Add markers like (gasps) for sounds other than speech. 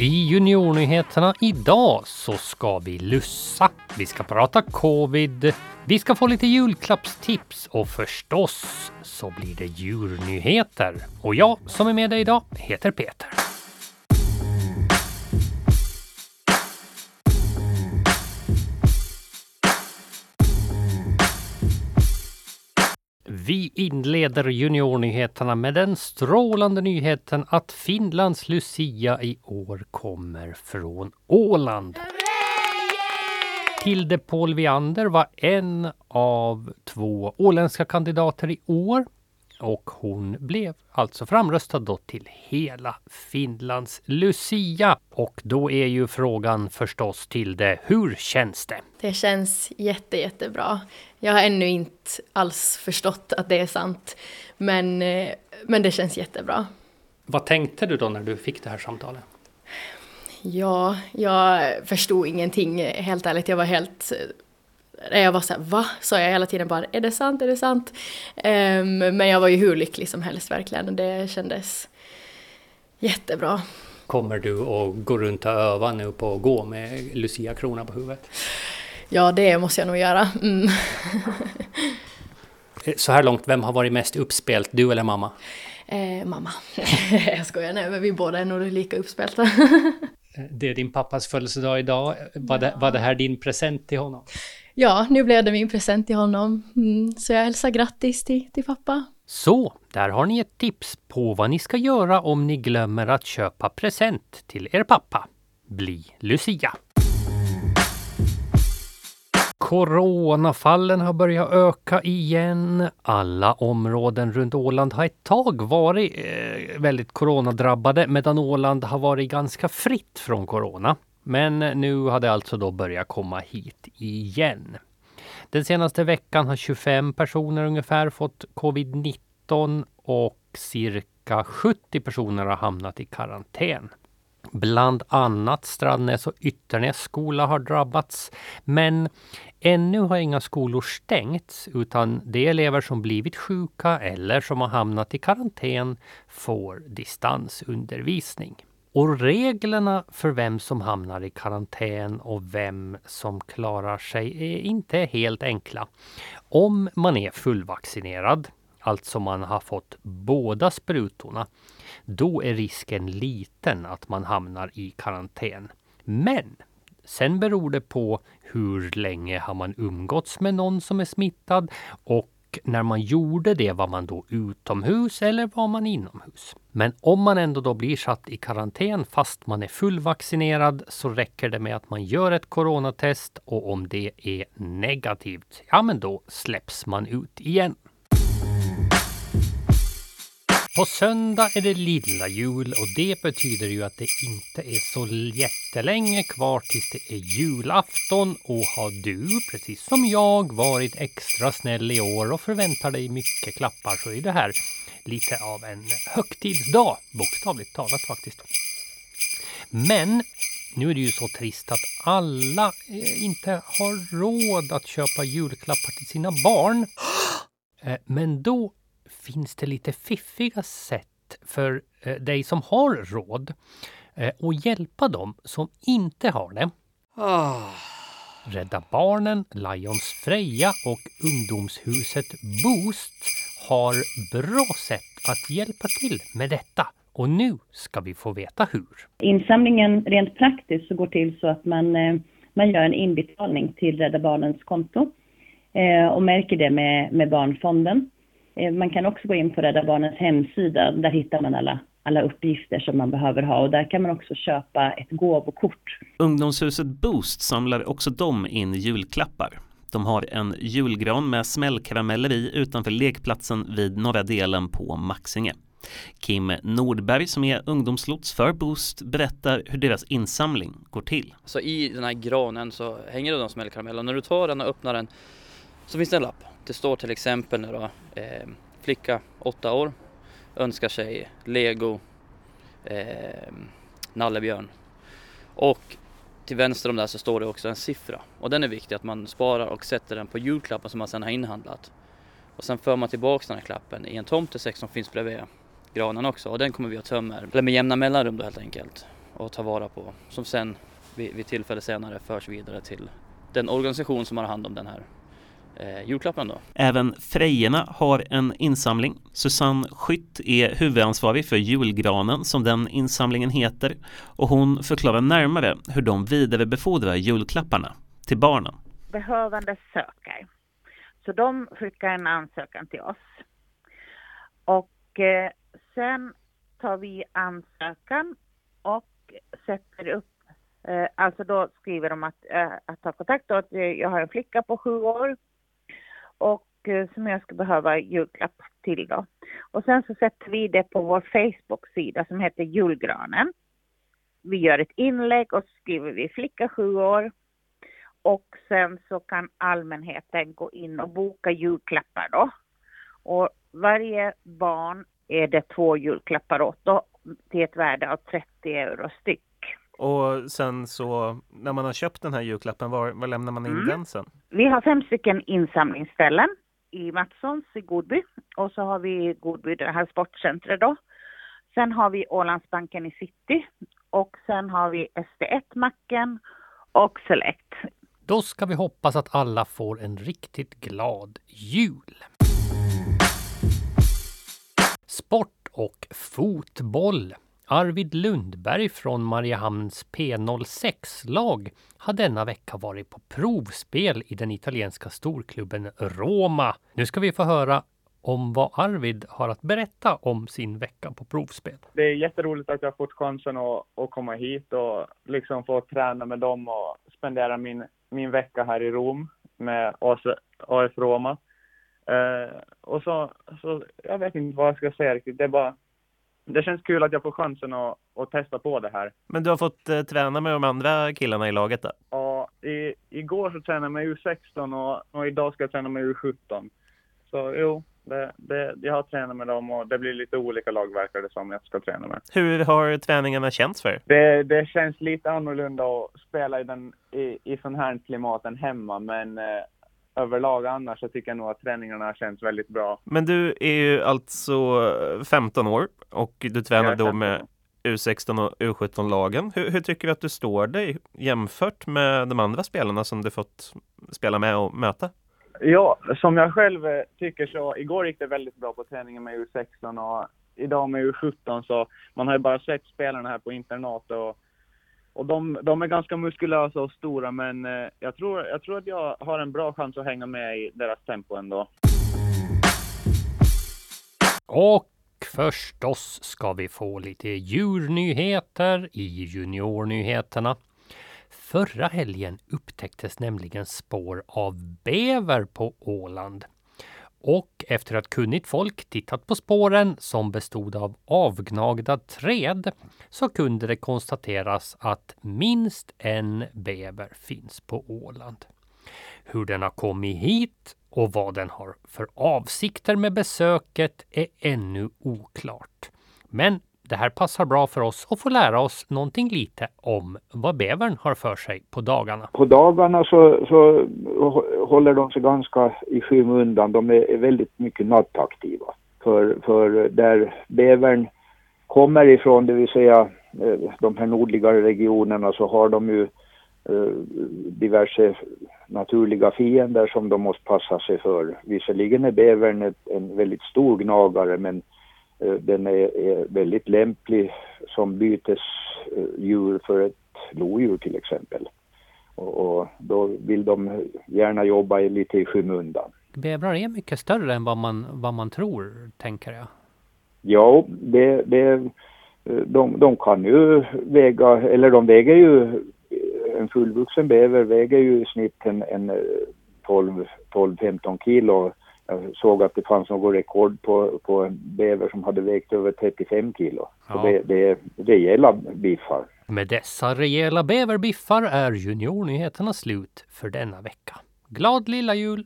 I Juniornyheterna idag så ska vi lussa, vi ska prata covid, vi ska få lite julklappstips och förstås så blir det djurnyheter. Och jag som är med dig idag heter Peter. Vi inleder juniornyheterna med den strålande nyheten att Finlands Lucia i år kommer från Åland. Tilde Paul Viander var en av två åländska kandidater i år och hon blev alltså framröstad då till hela Finlands Lucia. Och då är ju frågan förstås till det, hur känns det? Det känns jätte, jättebra. Jag har ännu inte alls förstått att det är sant, men, eh, men det känns jättebra. Vad tänkte du då när du fick det här samtalet? Ja, jag förstod ingenting helt ärligt. Jag var helt jag var såhär, va? Sa jag hela tiden bara, är det sant, är det sant? Um, men jag var ju hur lycklig som helst verkligen. Det kändes jättebra. Kommer du att gå runt och öva nu på att gå med Lucia-krona på huvudet? Ja, det måste jag nog göra. Mm. Så här långt, vem har varit mest uppspelt, du eller mamma? Eh, mamma. (laughs) jag skojar, nej men vi båda är nog lika uppspelta. det är din pappas födelsedag idag. Var det, var det här din present till honom? Ja, nu blev det min present till honom. Mm, så jag hälsar grattis till, till pappa. Så, där har ni ett tips på vad ni ska göra om ni glömmer att köpa present till er pappa. Bli Lucia! Coronafallen har börjat öka igen. Alla områden runt Åland har ett tag varit eh, väldigt coronadrabbade medan Åland har varit ganska fritt från corona. Men nu har det alltså då börjat komma hit igen. Den senaste veckan har 25 personer ungefär fått covid-19 och cirka 70 personer har hamnat i karantän. Bland annat Strandnäs och Ytternäs skola har drabbats. Men ännu har inga skolor stängts utan de elever som blivit sjuka eller som har hamnat i karantän får distansundervisning. Och reglerna för vem som hamnar i karantän och vem som klarar sig är inte helt enkla. Om man är fullvaccinerad, alltså man har fått båda sprutorna, då är risken liten att man hamnar i karantän. Men sen beror det på hur länge har man umgåtts med någon som är smittad och när man gjorde det var man då utomhus eller var man inomhus? Men om man ändå då blir satt i karantän fast man är fullvaccinerad så räcker det med att man gör ett coronatest och om det är negativt, ja men då släpps man ut igen. På söndag är det lilla jul och det betyder ju att det inte är så jättelänge kvar tills det är julafton. Och har du, precis som jag, varit extra snäll i år och förväntar dig mycket klappar så är det här lite av en högtidsdag, bokstavligt talat faktiskt. Men nu är det ju så trist att alla eh, inte har råd att köpa julklappar till sina barn. (gasps) Eh, men då finns det lite fiffiga sätt för eh, dig som har råd eh, att hjälpa dem som inte har det. Oh. Rädda Barnen, Lions Freja och ungdomshuset Boost har bra sätt att hjälpa till med detta. Och nu ska vi få veta hur. Insamlingen rent praktiskt så går till så att man, eh, man gör en inbetalning till Rädda Barnens konto och märker det med, med Barnfonden. Eh, man kan också gå in på Rädda Barnens hemsida. Där hittar man alla, alla uppgifter som man behöver ha och där kan man också köpa ett gåvokort. Ungdomshuset Boost samlar också de in julklappar. De har en julgran med smällkarameller i utanför lekplatsen vid norra delen på Maxinge. Kim Nordberg som är ungdomslots för Boost berättar hur deras insamling går till. Så i den här granen så hänger det de smällkarameller när du tar den och öppnar den så finns det en lapp det står till exempel nu då, eh, flicka 8 år önskar sig lego eh, nallebjörn. Och till vänster om det så står det också en siffra och den är viktig att man sparar och sätter den på julklappen som man sedan har inhandlat. Och sen för man tillbaks den här klappen i en tomtesäck som finns bredvid granen också och den kommer vi att tömma eller med jämna mellanrum då helt enkelt. och ta vara på som sen vid, vid tillfälle senare förs vidare till den organisation som har hand om den här eh, julklappen då. Även Frejerna har en insamling. Susanne Skytt är huvudansvarig för julgranen som den insamlingen heter och hon förklarar närmare hur de vidarebefordrar julklapparna till barnen. Behövande söker. Så de skickar en ansökan till oss. Och eh, sen tar vi ansökan och sätter upp Eh, alltså då skriver de att, eh, att ta kontakt och att jag har en flicka på sju år och eh, som jag skulle behöva julklapp till då. Och sen så sätter vi det på vår Facebook-sida som heter Julgranen. Vi gör ett inlägg och skriver vi flicka sju år och sen så kan allmänheten gå in och boka julklappar då. Och varje barn är det två julklappar åt då till ett värde av 30 euro styck. Och sen så när man har köpt den här julklappen, var, var lämnar man in mm. den sen? Vi har fem stycken insamlingsställen i Matssons i Godby och så har vi Godby, det här sportcentret då. Sen har vi Ålandsbanken i city och sen har vi SD1-macken och Select. Då ska vi hoppas att alla får en riktigt glad jul. Sport och fotboll. Arvid Lundberg från Mariehamns P06-lag har denna vecka varit på provspel i den italienska storklubben Roma. Nu ska vi få höra om vad Arvid har att berätta om sin vecka på provspel. Det är jätteroligt att jag har fått chansen att, att komma hit och liksom få träna med dem och spendera min, min vecka här i Rom med AS, AF Roma. Uh, och så, så, jag vet inte vad jag ska säga riktigt. Det är bara det känns kul att jag får chansen att, att testa på det här. Men du har fått eh, träna med de andra killarna i laget då? Ja, i, igår så tränade jag med U16 och, och idag ska jag träna med U17. Så jo, det, det, jag har tränat med dem och det blir lite olika lag verkar det som jag ska träna med. Hur har träningarna känts för Det, det känns lite annorlunda att spela i, den, i, i sån här klimat än hemma, men eh, överlag annars så tycker jag nog att träningarna känns väldigt bra. Men du är ju alltså 15 år och du tränar då med U16 och U17-lagen. Hur, hur, tycker du att du står dig jämfört med de andra spelarna som du fått spela med och möta? Ja, som jag själv eh, tycker så, igår gick det väldigt bra på träningen med U16 och idag med U17 så man har ju bara sett spelarna här på internat och och de, de är ganska muskulösa och stora, men eh, jag tror, jag tror att jag har en bra chans att hänga med i deras tempo ändå. Och förstås ska vi få lite djurnyheter i juniornyheterna. Förra helgen upptäcktes nämligen spår av bäver på Åland. Och efter att kunnigt folk tittat på spåren som bestod av avgnagda träd så kunde det konstateras att minst en bäver finns på Åland. Hur den har kommit hit och vad den har för avsikter med besöket är ännu oklart. Men det här passar bra för oss att få lära oss någonting lite om vad bävern har för sig på dagarna. På dagarna så, så håller de sig ganska i skymundan. De är, väldigt mycket nattaktiva. För, för där bävern kommer ifrån, det vill säga eh, de här nordligare regionerna, så har de ju eh, diverse naturliga fiender som de måste passa sig för. Visserligen är bävern en väldigt stor gnagare men den är, är väldigt lämplig som bytesdjur för ett lodjur till exempel. Och, och, då vill de gärna jobba lite i skymundan. Bävrar är mycket större än vad man, vad man tror, tänker jag. Ja, det, det, de, de kan ju väga, eller de väger ju, en fullvuxen bäver väger ju i snitt en, en 12-15 kilo jag såg att det fanns något rekord på, på en bäver som hade vägt över 35 kilo. Ja. Så det, det är rejäla biffar. Med dessa rejäla bäverbiffar är juniornyheterna slut för denna vecka. Glad lilla jul!